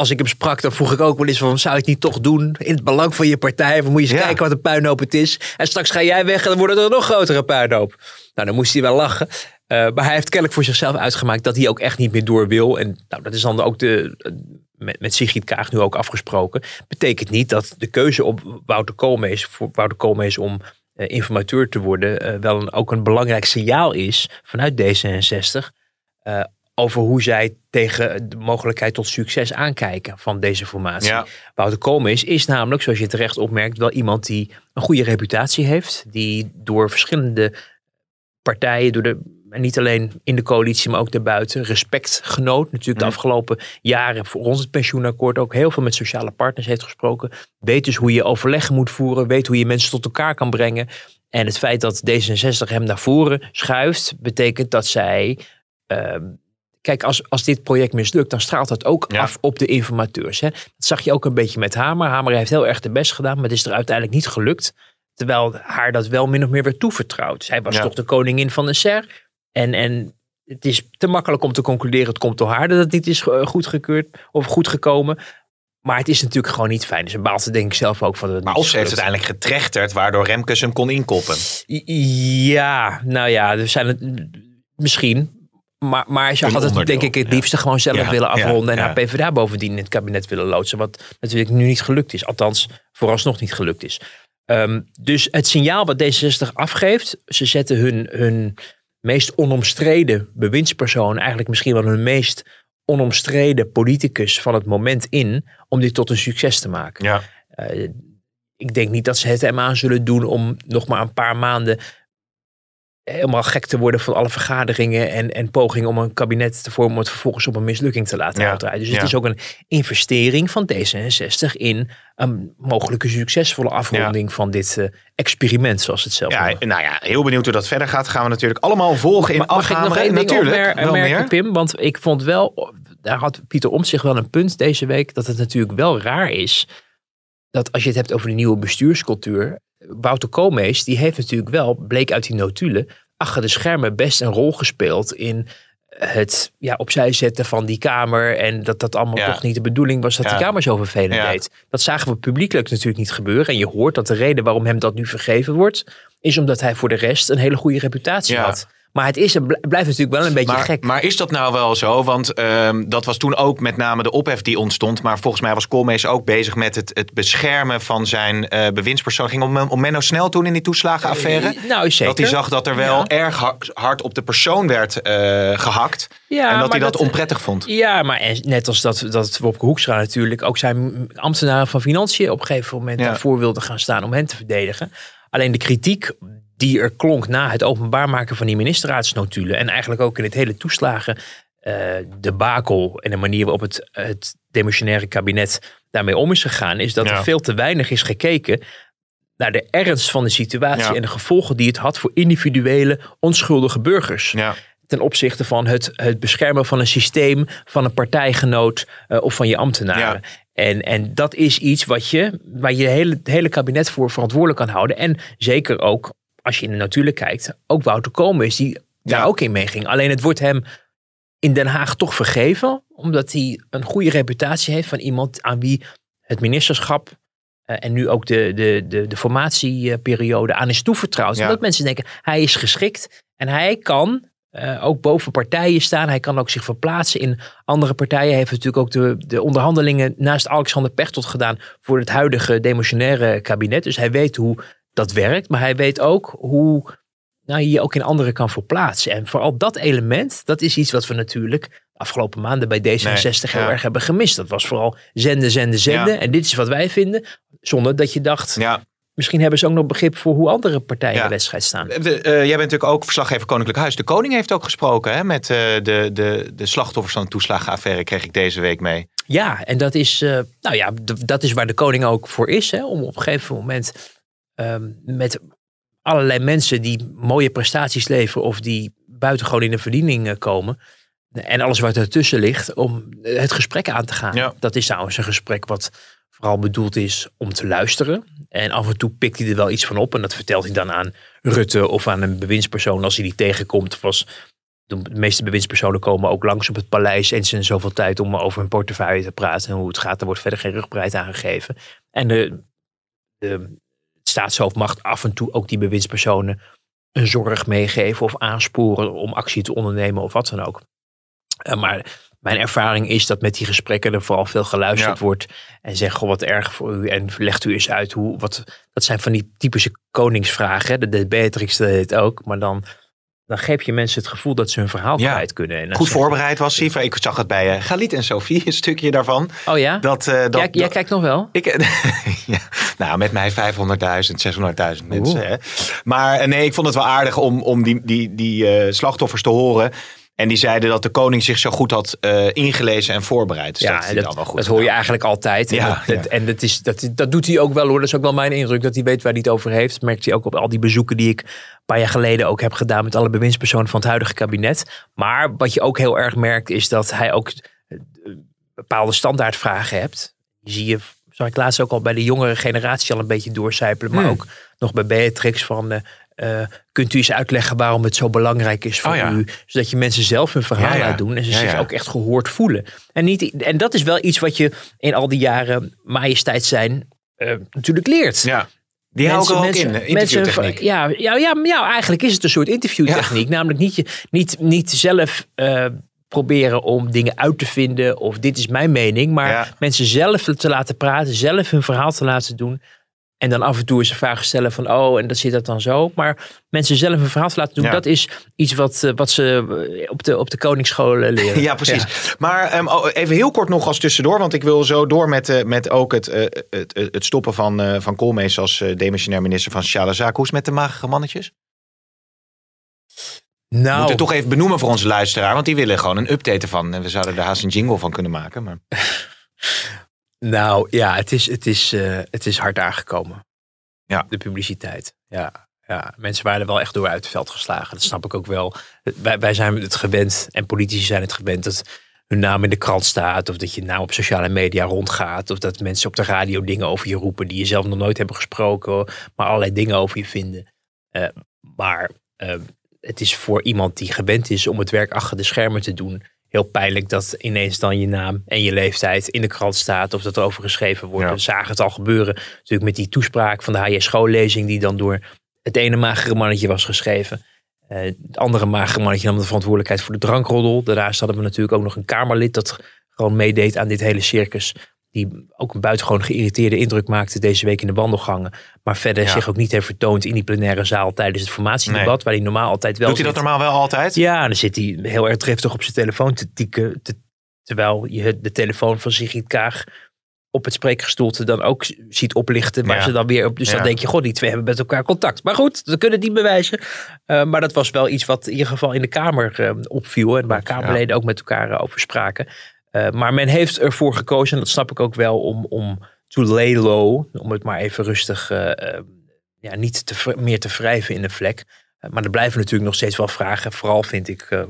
als ik hem sprak, dan vroeg ik ook wel eens van, zou je het niet toch doen? In het belang van je partij, of moet je eens
Ja.
kijken wat een puinhoop het is. En straks ga jij weg en dan wordt het een nog grotere puinhoop. Nou, dan moest hij wel lachen. Eh, maar hij heeft kennelijk voor zichzelf uitgemaakt dat hij ook echt niet meer door wil. En nou, dat is dan ook de, met, met Sigrid Kaag nu ook afgesproken. Betekent niet dat de keuze op Wouter Koolmees, voor Wouter Koolmees om eh, informateur te worden, eh, wel een, ook een belangrijk signaal is vanuit D66. Over hoe zij tegen de mogelijkheid tot succes aankijken van deze formatie.
Ja.
Wouter Koolmees is namelijk, zoals je terecht opmerkt, wel iemand die een goede reputatie heeft. Die door verschillende partijen, door de, en niet alleen in de coalitie, maar ook daarbuiten, respect genoot. Natuurlijk de afgelopen jaren voor ons het pensioenakkoord ook heel veel met sociale partners heeft gesproken. Weet dus hoe je overleg moet voeren, weet hoe je mensen tot elkaar kan brengen. En het feit dat D66 hem naar voren schuift, betekent dat zij. ehm, Kijk, als, als dit project mislukt, dan straalt dat ook
Ja.
af op de informateurs. Hè? Dat zag je ook een beetje met Hamer. Hamer heeft heel erg de best gedaan, maar het is er uiteindelijk niet gelukt. Terwijl haar dat wel min of meer werd toevertrouwd. Zij was
Ja.
toch de koningin van de SER. En, en het is te makkelijk om te concluderen, het komt door haar dat het niet is eh, goedgekeurd of goed gekomen. Maar het is natuurlijk gewoon niet fijn. Dus ze baalt er denk ik zelf ook van. Dat het
Maar of ze heeft uiteindelijk getrechterd, waardoor Remkes hem kon inkoppen.
Ja, nou ja, er zijn het misschien. Maar, maar ze had het denk ik het
ja.
liefste gewoon zelf
Ja,
willen
ja,
afronden. en haar PvdA bovendien in het kabinet willen loodsen. Wat natuurlijk nu niet gelukt is. Althans, vooralsnog niet gelukt is. Ehm, dus het signaal wat D66 afgeeft. Ze zetten hun, hun meest onomstreden bewindspersoon. Eigenlijk misschien wel hun meest onomstreden politicus van het moment in. Om dit tot een succes te maken.
Ja.
Eh, ik denk niet dat ze het hem aan zullen doen om nog maar een paar maanden helemaal gek te worden van alle vergaderingen en, en pogingen om een kabinet te vormen om het vervolgens op een mislukking te laten
Ja,
uitdraaien. Dus het
ja.
is ook een investering van D66 in een mogelijke succesvolle afronding van dit eh, experiment, zoals het zelf
Ja,
noemen.
nou ja, heel benieuwd hoe dat verder gaat. Gaan we natuurlijk allemaal volgen in
Ma- Mag ik nog één ding
Natuurlijk,
opmer-
wel
merken,
meer.
Pim? Want ik vond wel, daar had Pieter Omtzigt zich wel een punt deze week, dat het natuurlijk wel raar is dat als je het hebt over de nieuwe bestuurscultuur, Wouter Koolmees, die heeft natuurlijk wel, bleek uit die notulen, achter de schermen best een rol gespeeld in het ja, opzij zetten van die Kamer. En dat dat allemaal
Ja.
toch niet de bedoeling was dat
Ja.
die Kamer zo vervelend
Ja.
deed. Dat zagen we publiekelijk natuurlijk niet gebeuren. En je hoort dat de reden waarom hem dat nu vergeven wordt, is omdat hij voor de rest een hele goede reputatie had. Maar het is, bl- blijft natuurlijk wel een beetje
Maar,
gek.
maar is dat nou wel zo? Want ehm, dat was toen ook met name de ophef die ontstond. Maar volgens mij was Koolmees ook bezig met het, het beschermen van zijn eh bewindspersoon. Ging om, om Menno Snel toen in die toeslagenaffaire.
nou, zeker.
Dat hij zag dat er wel
Ja.
erg ha- hard op de persoon werd eh, gehakt.
Ja,
en dat hij dat, onprettig vond.
Ja, maar net als dat, dat Wopke Hoekstra natuurlijk ook zijn ambtenaren van Financiën op een gegeven moment
Ja.
daarvoor wilde gaan staan om hen te verdedigen. Alleen de kritiek die er klonk na het openbaar maken van die ministerraadsnotulen en eigenlijk ook in het hele toeslagen eh debakel en de manier waarop het, het demissionaire kabinet daarmee om is gegaan, is dat
Ja.
er veel te weinig is gekeken naar de ernst van de situatie
Ja.
en de gevolgen die het had voor individuele onschuldige burgers
Ja.
ten opzichte van het, het beschermen van een systeem, van een partijgenoot eh, of van je ambtenaren. En, en dat is iets wat je, waar je het hele, hele kabinet voor verantwoordelijk kan houden. En zeker ook, als je in de natuurlijk kijkt, ook Wouter Koolmees die daar
Ja.
ook in meeging. Alleen het wordt hem in Den Haag toch vergeven, omdat hij een goede reputatie heeft van iemand aan wie het ministerschap eh, en nu ook de, de, de, de formatieperiode aan is toevertrouwd.
Ja.
Omdat mensen denken, hij is geschikt en hij kan eh, ook boven partijen staan. Hij kan ook zich verplaatsen in andere partijen. Hij heeft natuurlijk ook de, de onderhandelingen naast Alexander Pechtold gedaan voor het huidige demissionaire kabinet. Dus hij weet hoe dat werkt, maar hij weet ook hoe nou, je je ook in anderen kan verplaatsen. En vooral dat element, dat is iets wat we natuurlijk afgelopen maanden bij D66 heel
ja.
erg hebben gemist. Dat was vooral zenden, zenden, zenden.
Ja.
En dit is wat wij vinden. Zonder dat je dacht,
Ja.
misschien hebben ze ook nog begrip voor hoe andere partijen in de wedstrijd staan.
De- eh, jij bent natuurlijk ook verslaggever Koninklijk Huis. De koning heeft ook gesproken hè, met eh, de, de, de slachtoffers van de toeslagenaffaire. Kreeg ik deze week mee.
Ja, en dat is, eh, nou ja, dat is waar de koning ook voor is. Hè, om op een gegeven moment ehm, met allerlei mensen die mooie prestaties leveren of die buitengewoon in de verdiening eh, komen, en alles wat ertussen ligt, om het gesprek aan te gaan.
Ja.
Dat is trouwens een gesprek wat vooral bedoeld is om te luisteren. En af en toe pikt hij er wel iets van op. En dat vertelt hij dan aan Rutte of aan een bewindspersoon als hij die tegenkomt. Of als de meeste bewindspersonen komen ook langs op het paleis eens in zoveel tijd om over hun portefeuille te praten en hoe het gaat. Er wordt verder geen rugbereid aangegeven. En de, de staatshoofd mag af en toe ook die bewindspersonen een zorg meegeven of aansporen om actie te ondernemen of wat dan ook. Eh, maar mijn ervaring is dat met die gesprekken er vooral veel geluisterd
Ja.
wordt. En zeg, goh, wat erg voor u. En legt u eens uit hoe, wat, dat zijn van die typische koningsvragen. hè. Dat deed Beatrix deed ook. Maar dan, dan geef je mensen het gevoel dat ze hun verhaal
Ja.
kwijt kunnen. En
Goed voorbereid was hij. Ik zag het bij eh, Galit en Sophie, een stukje daarvan.
Oh ja?
Dat, eh, dat,
jij, jij
dat-
kijkt nog wel?
Ik, ja, nou, met mij 500.000, 600.000 mensen. Hè. Maar eh, nee, ik vond het wel aardig om, om die, die, die eh, slachtoffers te horen. En die zeiden dat de koning zich zo goed had eh, ingelezen en voorbereid. Dus dat,
ja, dat,
dan wel goed
dat hoor je eigenlijk altijd.
Ja,
en dat, en dat, is, dat, dat doet hij ook wel hoor. Dat is ook wel mijn indruk dat hij weet waar hij het over heeft. Dat merkt hij ook op al die bezoeken die ik een paar jaar geleden ook heb gedaan met alle bewindspersonen van het huidige kabinet. Maar wat je ook heel erg merkt is dat hij ook eh, bepaalde standaardvragen hebt. Die zie je, zag ik laatst ook al bij de jongere generatie al een beetje doorcijpelen. Maar
Hmm.
ook nog bij Beatrix van... eh, eh, kunt u eens uitleggen waarom het zo belangrijk is voor
Oh ja.
u? Zodat je mensen zelf hun verhaal
Ja, ja.
laat doen. En ze zich ook echt gehoord voelen. En, niet, en dat is wel iets wat je in al die jaren majesteit zijn eh, natuurlijk leert.
Ja, die hou ik er ook in, eh, interviewtechniek.
ja, ja, ja, ja, eigenlijk is het een soort interviewtechniek. Namelijk niet, je, niet, niet zelf eh, proberen om dingen uit te vinden of dit is mijn mening. Maar mensen zelf te laten praten, zelf hun verhaal te laten doen. En dan af en toe eens een vraag stellen van, oh, en dat zit dat dan zo. Maar mensen zelf een verhaal te laten doen,
Ja.
dat is iets wat, eh, wat ze eh, op de, op de koningsscholen leren.
Ja, precies. Maar ehm, oh, even heel kort nog als tussendoor, want ik wil zo door met, eh, met ook het, het, het, het stoppen van, van Koolmees als demissionair minister van Sociale Zaken. Hoe is het met de magere mannetjes? We
Nou,
moeten het toch even benoemen voor onze luisteraar, want die willen gewoon een update ervan. En we zouden er haast een jingle van kunnen maken. Maar...
Nou ja, het is, het is, eh, het is hard aangekomen.
Ja.
De publiciteit. Ja, ja, mensen waren er wel echt door uit het veld geslagen. Dat snap ik ook wel. Wij, wij zijn het gewend en politici zijn het gewend dat hun naam in de krant staat. Of dat je naam op sociale media rondgaat. Of dat mensen op de radio dingen over je roepen die je zelf nog nooit hebben gesproken. Maar allerlei dingen over je vinden. Eh, maar eh, het is voor iemand die gewend is om het werk achter de schermen te doen. Heel pijnlijk dat ineens dan je naam en je leeftijd in de krant staat. Of dat er over geschreven wordt.
Ja.
We zagen het al gebeuren. Natuurlijk met die toespraak van de HJ schoollezing. Die dan door het ene magere mannetje was geschreven. Eh, het andere magere mannetje nam de verantwoordelijkheid voor de drankroddel. Daarnaast hadden we natuurlijk ook nog een Kamerlid dat gewoon meedeed aan dit hele circus. Die ook een buitengewoon geïrriteerde indruk maakte deze week in de wandelgangen. Maar verder
Ja.
zich ook niet heeft vertoond in die plenaire zaal tijdens het formatiedebat.
Nee.
Waar hij normaal altijd wel
Doet hij dat normaal wel altijd?
Ja, dan zit hij heel erg driftig op zijn telefoon te tikken. te- terwijl je de telefoon van Sigrid Kaag op het spreekgestoelte dan ook ziet oplichten. Waar
Ja.
ze dan weer op. Dus
Ja.
dan denk je, god, die twee hebben met elkaar contact. Maar goed, we kunnen het niet bewijzen. Eh, maar dat was wel iets wat in ieder geval in de Kamer eh, opviel. En waar Kamerleden ook met elkaar eh, over spraken. Eh, maar men heeft ervoor gekozen, en dat snap ik ook wel, om, om to lay low. Om het maar even rustig, eh, eh, ja, niet te, meer te wrijven in de vlek. Maar er blijven natuurlijk nog steeds wel vragen. Vooral vind ik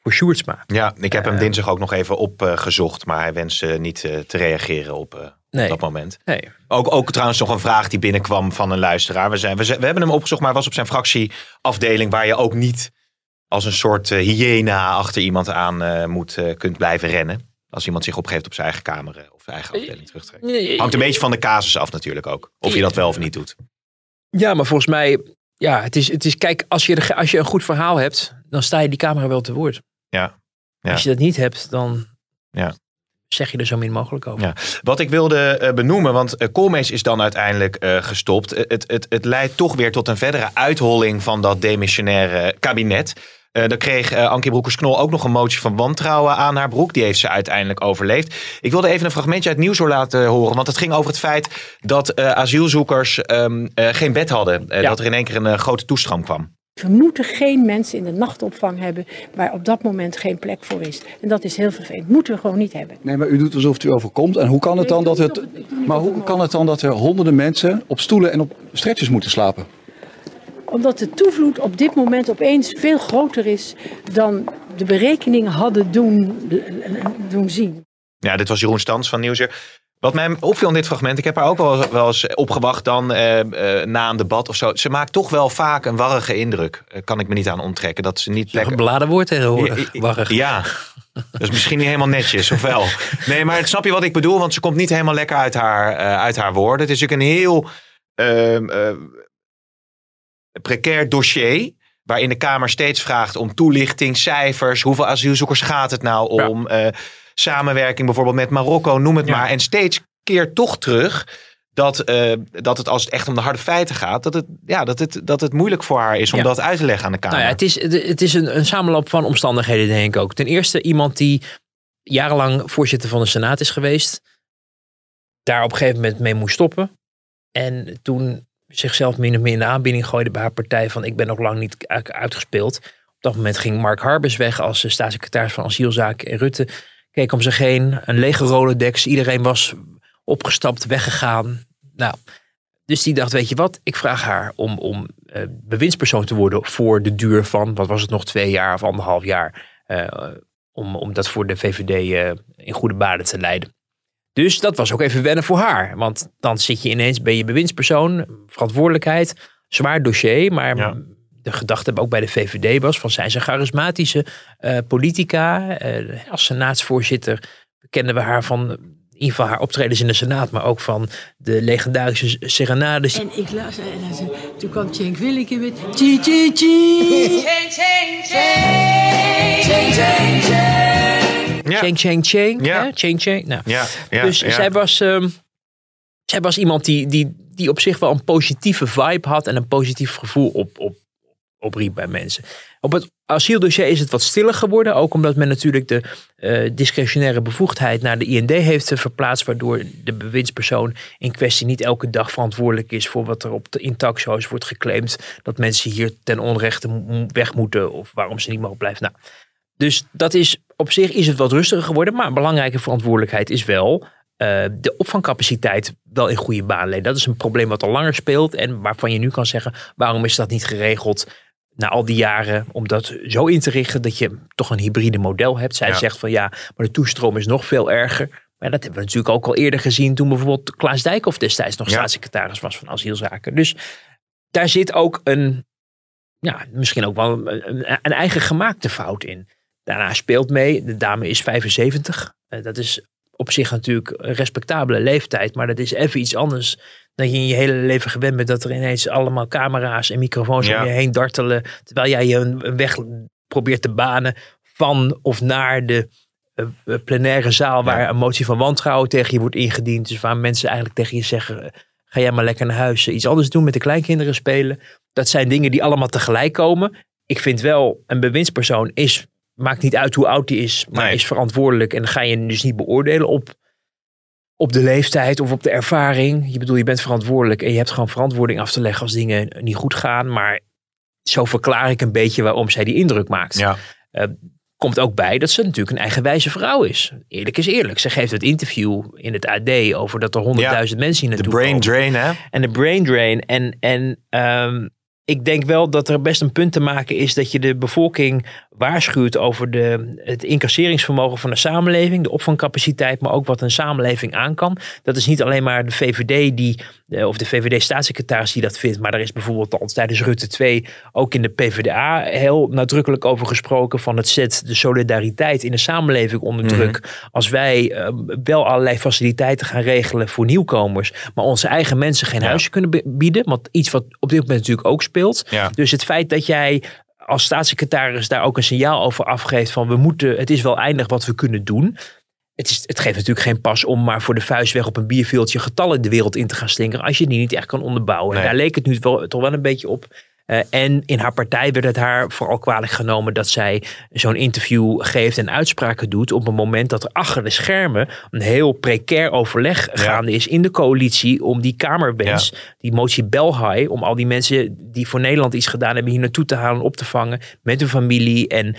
voor Sjoerdsma.
Ja, ik heb hem dinsdag ook nog even opgezocht, maar hij wenst eh, niet te reageren op dat moment.
Nee.
Ook, ook trouwens nog een vraag die binnenkwam van een luisteraar. We, zijn, we, zijn- we hebben hem opgezocht, maar hij was op zijn fractieafdeling waar je ook niet als een soort hyena achter iemand aan moet, kunt blijven rennen. Als iemand zich opgeeft op zijn eigen kamer eh, of zijn eigen afdeling terugtrekt. Hangt een beetje van de casus af natuurlijk ook. Of je dat wel of niet doet.
Ja, maar volgens mij, ja, het is, het is kijk, als je, de, als je een goed verhaal hebt, dan sta je die camera wel te woord.
Ja. Ja.
Als je dat niet hebt, dan
Ja.
zeg je er zo min mogelijk over.
Ja. Wat ik wilde eh, benoemen, want eh, Koolmees is dan uiteindelijk eh, gestopt. Eh, het, het, het leidt toch weer tot een verdere uitholling van dat demissionaire kabinet. Eh dan kreeg eh, Ankie Broekers-Knol ook nog een motie van wantrouwen aan haar broek. Die heeft ze uiteindelijk overleefd. Ik wilde even een fragmentje uit Nieuwshoor laten horen. Want het ging over het feit dat eh, asielzoekers ehm, eh, geen bed hadden. Eh,
Ja.
Dat er in één keer een eh, grote toestroom kwam.
We moeten geen mensen in de nachtopvang hebben waar op dat moment geen plek voor is. En dat is heel vervelend. Moeten we gewoon niet hebben.
Nee, maar u doet alsof het u overkomt. En hoe kan het dan dat het. Maar hoe kan het dan dat er honderden mensen op stoelen en op stretchers moeten slapen?
Omdat de toevloed op dit moment opeens veel groter is dan de berekeningen hadden doen, doen zien.
Ja, dit was Jeroen Stans van Nieuwsuur. Wat mij opviel in dit fragment, ik heb haar ook wel, wel eens opgewacht dan eh, eh, na een debat of zo. Ze maakt toch wel vaak een warrige indruk. Eh, kan ik me niet aan onttrekken. Dat ze niet
Een beladen woord tegenwoordig.
Ja,
Warrig.
Ja, dat is misschien niet helemaal netjes, of wel? Nee, maar snap je wat ik bedoel? Want ze komt niet helemaal lekker uit haar, eh, uit haar woorden. Het is natuurlijk een heel ehm, eh, precair dossier. Waarin de Kamer steeds vraagt om toelichting, cijfers. Hoeveel asielzoekers gaat het nou
Ja.
om? Eh, samenwerking bijvoorbeeld met Marokko, noem het
Ja.
maar. En steeds keert toch terug dat, eh, dat het als het echt om de harde feiten gaat, dat het, ja, dat het, dat het moeilijk voor haar is om
Ja.
dat uit te leggen aan de Kamer.
Nou ja, het is, het is een, een samenloop van omstandigheden, denk ik ook. Ten eerste iemand die jarenlang voorzitter van de Senaat is geweest. Daar op een gegeven moment mee moest stoppen. En toen zichzelf min of meer in de aanbieding gooide bij haar partij van ik ben nog lang niet uitgespeeld. Op dat moment ging Mark Harbers weg als eh, staatssecretaris van Asielzaken. En Rutte keek om zich heen. Een lege Rolodex. Iedereen was opgestapt, weggegaan. Nou, dus die dacht, weet je wat, ik vraag haar om, om eh, bewindspersoon te worden voor de duur van, wat was het nog, twee jaar of anderhalf jaar. eh, om, om dat voor de VVD in goede banen te leiden. Dus dat was ook even wennen voor haar. Want dan zit je ineens, ben je bewindspersoon, verantwoordelijkheid, zwaar dossier. Maar
Ja.
de gedachte ook bij de VVD was van, zijn ze charismatische eh, politica? Eh, als senaatsvoorzitter kennen we haar van in ieder geval haar optredens in de Senaat, maar ook van de legendarische serenades.
En ik las en hij zei, toen kwam Cenk Willeke met chi chi chi.
Ja.
Cheng Cheng Cheng.
Ja.
Cheng Cheng. Nou,
Ja, ja,
dus
ja.
zij was, ehm, zij was iemand die, die, die op zich wel een positieve vibe had en een positief gevoel op, op, opriep bij mensen. Op het asieldossier is het wat stiller geworden. Ook omdat men natuurlijk de eh, discretionaire bevoegdheid naar de IND heeft eh, verplaatst. Waardoor de bewindspersoon in kwestie niet elke dag verantwoordelijk is voor wat er op de in talkshows wordt geclaimd. Dat mensen hier ten onrechte weg moeten of waarom ze niet mogen blijven. Nou, dus dat is op zich is het wat rustiger geworden. Maar een belangrijke verantwoordelijkheid is wel eh, de opvangcapaciteit wel in goede baan leiden. Dat is een probleem wat al langer speelt. En waarvan je nu kan zeggen, waarom is dat niet geregeld na al die jaren om dat zo in te richten dat je toch een hybride model hebt. Zij
Ja.
zegt van ja, maar de toestroom is nog veel erger. Maar dat hebben we natuurlijk ook al eerder gezien toen bijvoorbeeld Klaas Dijkhoff destijds nog
Ja.
staatssecretaris was van asielzaken. Dus daar zit ook een, ja, misschien ook wel een, een, een eigen gemaakte fout in. Daarna speelt mee, de dame is 75. Eh, dat is op zich natuurlijk een respectabele leeftijd, maar dat is even iets anders dan je in je hele leven gewend bent dat er ineens allemaal camera's en microfoons
Ja.
om je heen dartelen, terwijl jij je een, weg probeert te banen van of naar de eh, eh, plenaire zaal waar
Ja.
een motie van wantrouwen tegen je wordt ingediend. Dus waar mensen eigenlijk tegen je zeggen, ga jij maar lekker naar huis, iets anders doen met de kleinkinderen spelen. Dat zijn dingen die allemaal tegelijk komen. Ik vind wel, een bewindspersoon is, maakt niet uit hoe oud die is, maar
Nee.
is verantwoordelijk. En dan ga je dus niet beoordelen op, op de leeftijd of op de ervaring. Je bedoel, je bent verantwoordelijk en je hebt gewoon verantwoording af te leggen als dingen niet goed gaan. Maar zo verklaar ik een beetje waarom zij die indruk maakt.
Ja.
Eh, komt ook bij dat ze natuurlijk een eigenwijze vrouw is. Eerlijk is eerlijk. Ze geeft het interview in het AD over dat er honderdduizend mensen hier
De
naartoe
brain
komen.
drain, hè?
En de brain drain. En, en ehm, ik denk wel dat er best een punt te maken is dat je de bevolking waarschuwt over de, het incasseringsvermogen van de samenleving, de opvangcapaciteit, maar ook wat een samenleving aan kan. Dat is niet alleen maar de VVD die, eh, of de VVD-staatssecretaris die dat vindt, maar daar is bijvoorbeeld al tijdens Rutte 2 ook in de PvdA heel nadrukkelijk over gesproken van het zet de solidariteit in de samenleving onder
Mhm.
druk. Als wij eh, wel allerlei faciliteiten gaan regelen voor nieuwkomers, maar onze eigen mensen geen
Ja.
huisje kunnen bieden, want iets wat op dit moment natuurlijk ook speelt.
Ja.
Dus het feit dat jij als staatssecretaris daar ook een signaal over afgeeft van we moeten, het is wel eindig wat we kunnen doen. Het, is, het geeft natuurlijk geen pas om maar voor de vuist weg op een bierveeltje getallen de wereld in te gaan slingeren als je die niet echt kan onderbouwen.
Nee.
Daar leek het nu wel, toch wel een beetje op. Eh, en in haar partij werd het haar vooral kwalijk genomen dat zij zo'n interview geeft en uitspraken doet op een moment dat er achter de schermen een heel precair overleg gaande is in de coalitie om die kamerwens, die motie Belhai, om al die mensen die voor Nederland iets gedaan hebben hier naartoe te halen, op te vangen met hun familie. En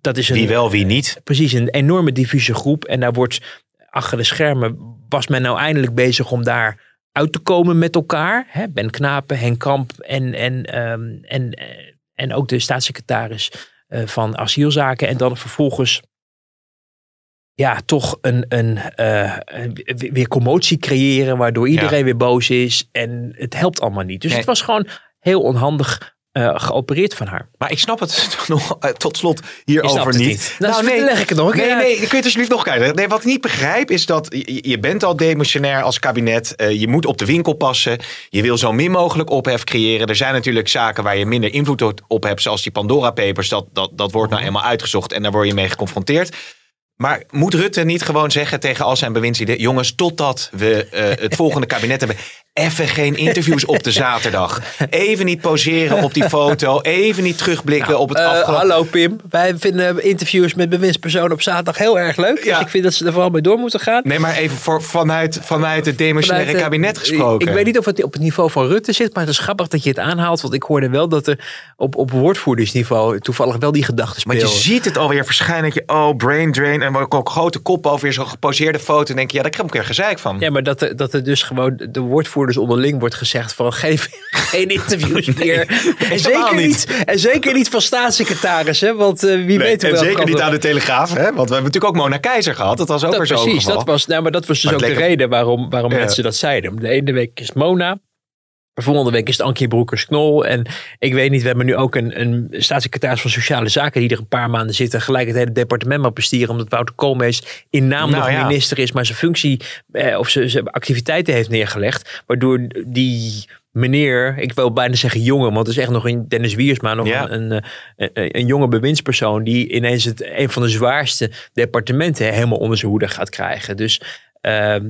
dat is een,
Wie wel, wie niet.
precies een enorme diffuse groep. En daar wordt achter de schermen, was men nou eindelijk bezig om daar uit te komen met elkaar. Hè? Ben Knapen, Henk Kamp en, en, ehm, en, eh, en ook de staatssecretaris eh, van asielzaken. En dan vervolgens ja, toch een, een, eh, weer commotie creëren, waardoor iedereen weer boos is. En het helpt allemaal niet. Dus
Nee.
het was gewoon heel onhandig eh, geopereerd van haar.
Maar ik snap het nog, eh, tot slot hierover niet.
niet. Nou, dan leg ik het nog
Nee, nee,
uit.
kun je het alsjeblieft nog kijken. Nee, wat ik niet begrijp is dat je, je bent al demissionair als kabinet. Eh, je moet op de winkel passen. Je wil zo min mogelijk ophef creëren. Er zijn natuurlijk zaken waar je minder invloed op hebt. Zoals die Pandora Papers. Dat, dat, dat wordt nou eenmaal uitgezocht en daar word je mee geconfronteerd. Maar moet Rutte niet gewoon zeggen tegen al zijn bewindslieden... jongens, totdat we het volgende kabinet hebben... even geen interviews op de zaterdag. Even niet poseren op die foto. Even niet terugblikken op het
Eh,
afgelopen...
hallo Pim, wij vinden interviews met bewindspersonen op zaterdag heel erg leuk.
Ja.
Dus ik vind dat ze er vooral mee door moeten gaan.
Nee, maar even voor, vanuit, vanuit het demissionaire
Vanuit, eh,
kabinet gesproken.
Ik weet niet of het op het niveau van Rutte zit, maar het is grappig dat je het aanhaalt. Want ik hoorde wel dat er op, op woordvoerdersniveau toevallig wel die gedachten
Want
speelden.
je ziet het alweer verschijnen. Dat je, oh, brain drain. En ook, ook grote kop over weer zo'n geposeerde foto. En denk je, ja, daar krijg ik een keer gezeik van.
Ja, maar dat er, dat er dus gewoon de woordvoerders onderling wordt gezegd van geef geen interviews meer. en, zeker
niet.
niet. en zeker niet van staatssecretarissen, want eh, wie
Nee,
weet hoe
en zeker niet aan de Telegraaf. Hè? Want we hebben natuurlijk ook Mona Keizer gehad. Dat was ook
Dat,
weer
precies,
geval.
dat was, nou, maar dat was dus
Maar
ook de reden waarom, waarom
Ja.
mensen dat zeiden. De ene week is Mona, volgende week is het Ankie Broekers-Knol. En ik weet niet, we hebben nu ook een, een staatssecretaris van Sociale Zaken die er een paar maanden zit en gelijk het hele departement mag besturen, omdat Wouter Koolmees in naam
Nou
nog
ja.
minister is, maar zijn functie eh, of zijn, zijn activiteiten heeft neergelegd. Waardoor die meneer, ik wil bijna zeggen jongen, want het is echt nog een Dennis Wiersma, nog
Ja.
een, een, een, een jonge bewindspersoon die ineens het, een van de zwaarste departementen helemaal onder zijn hoede gaat krijgen. Dus ehm,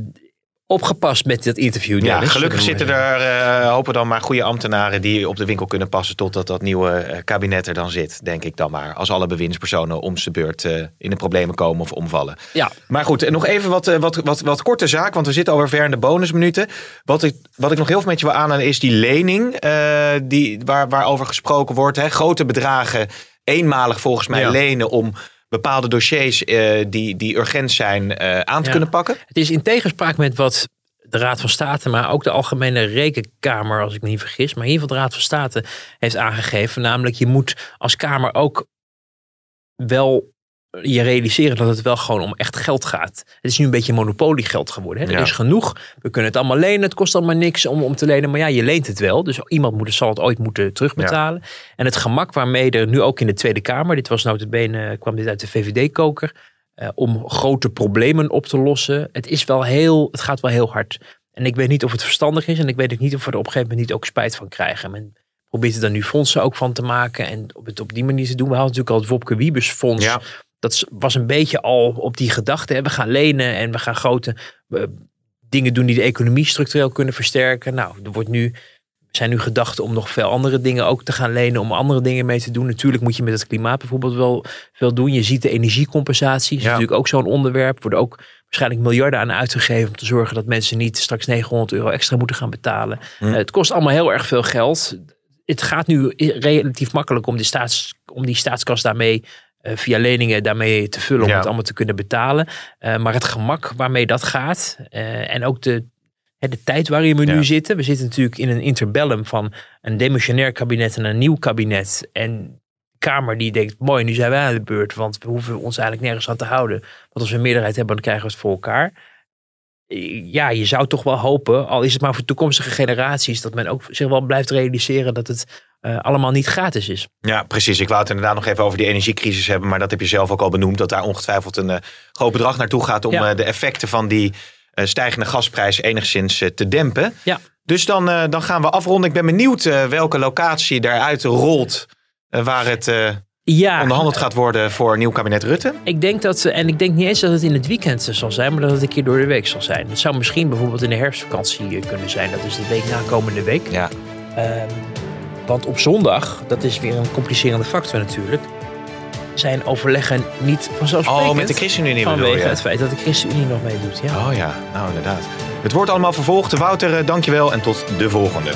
opgepast met dat interview.
Ja, gelukkig zitten er, eh, hopen dan maar goede ambtenaren die op de winkel kunnen passen totdat dat nieuwe eh, kabinet er dan zit, denk ik dan maar. Als alle bewindspersonen om zijn beurt eh, in de problemen komen of omvallen.
Ja,
Maar goed, nog even wat, wat, wat, wat korte zaak, want we zitten alweer ver in de bonusminuten. Wat ik, wat ik nog heel veel met je wil aanhalen is die lening die, waar, waarover gesproken wordt. Hè. Grote bedragen, eenmalig volgens mij
Ja.
lenen om bepaalde dossiers eh, die, die urgent zijn eh, aan te
Ja.
kunnen pakken.
het is in tegenspraak met wat de Raad van State, maar ook de Algemene Rekenkamer, als ik me niet vergis, maar in ieder geval de Raad van State heeft aangegeven. Namelijk, je moet als Kamer ook wel je realiseren dat het wel gewoon om echt geld gaat. Het is nu een beetje monopoliegeld geworden. Hè?
Ja.
Er is genoeg. We kunnen het allemaal lenen. Het kost allemaal niks om, om te lenen. Maar ja, je leent het wel. Dus iemand moet, zal het ooit moeten terugbetalen. En het gemak waarmee er nu ook in de Tweede Kamer... dit was notabene, kwam dit uit de VVD-koker... eh, om grote problemen op te lossen. Het, is wel heel, het gaat wel heel hard. En ik weet niet of het verstandig is. En ik weet ook niet of we er op een gegeven moment niet ook spijt van krijgen. Men probeert er dan nu fondsen ook van te maken. En op, het op die manier te doen. We hadden natuurlijk al het Wopke Wiebes fonds.
Ja.
Dat was een beetje al op die gedachte. hè. We gaan lenen en we gaan grote eh, dingen doen die de economie structureel kunnen versterken. Nou, er wordt nu, zijn nu gedachten om nog veel andere dingen ook te gaan lenen. Om andere dingen mee te doen. Natuurlijk moet je met het klimaat bijvoorbeeld wel veel doen. Je ziet de energiecompensatie. is
Ja.
natuurlijk ook zo'n onderwerp. Er worden ook waarschijnlijk miljarden aan uitgegeven. Om te zorgen dat mensen niet straks 900 euro extra moeten gaan betalen.
Hm.
Eh, het kost allemaal heel erg veel geld. Het gaat nu relatief makkelijk om, de staats, om die staatskas daarmee via leningen daarmee te vullen om
Ja.
het allemaal te kunnen betalen. Eh, maar het gemak waarmee dat gaat eh, en ook de, de tijd waarin we
Ja.
nu zitten. We zitten natuurlijk in een interbellum van een demissionair kabinet en een nieuw kabinet. En de Kamer die denkt, mooi, nu zijn wij aan de beurt, want we hoeven ons eigenlijk nergens aan te houden. Want als we een meerderheid hebben, dan krijgen we het voor elkaar. Ja, je zou toch wel hopen, al is het maar voor toekomstige generaties, dat men ook zich wel blijft realiseren dat het eh, allemaal niet gratis is.
Ja, precies. Ik wou het inderdaad nog even over die energiecrisis hebben. Maar dat heb je zelf ook al benoemd. Dat daar ongetwijfeld een eh, groot bedrag naartoe gaat om
Ja.
eh, de effecten van die stijgende gasprijs enigszins te dempen.
Ja.
Dus dan, dan gaan we afronden. Ik ben benieuwd welke locatie daaruit rolt. waar het
Ja,
onderhandeld gaat worden voor een nieuw kabinet Rutte.
Ik denk dat, en ik denk niet eens dat het in het weekend zal zijn, maar dat het een keer door de week zal zijn. Het zou misschien bijvoorbeeld in de herfstvakantie kunnen zijn. Dat is de week na komende week.
Ja.
Ehm, want op zondag, dat is weer een complicerende factor natuurlijk, zijn overleggen niet vanzelfsprekend.
Oh, met de ChristenUnie bedoel
Vanwege het feit dat de ChristenUnie nog meedoet. Ja.
Oh ja, nou inderdaad. Het wordt allemaal vervolgd. Wouter, eh, dankjewel en tot de volgende.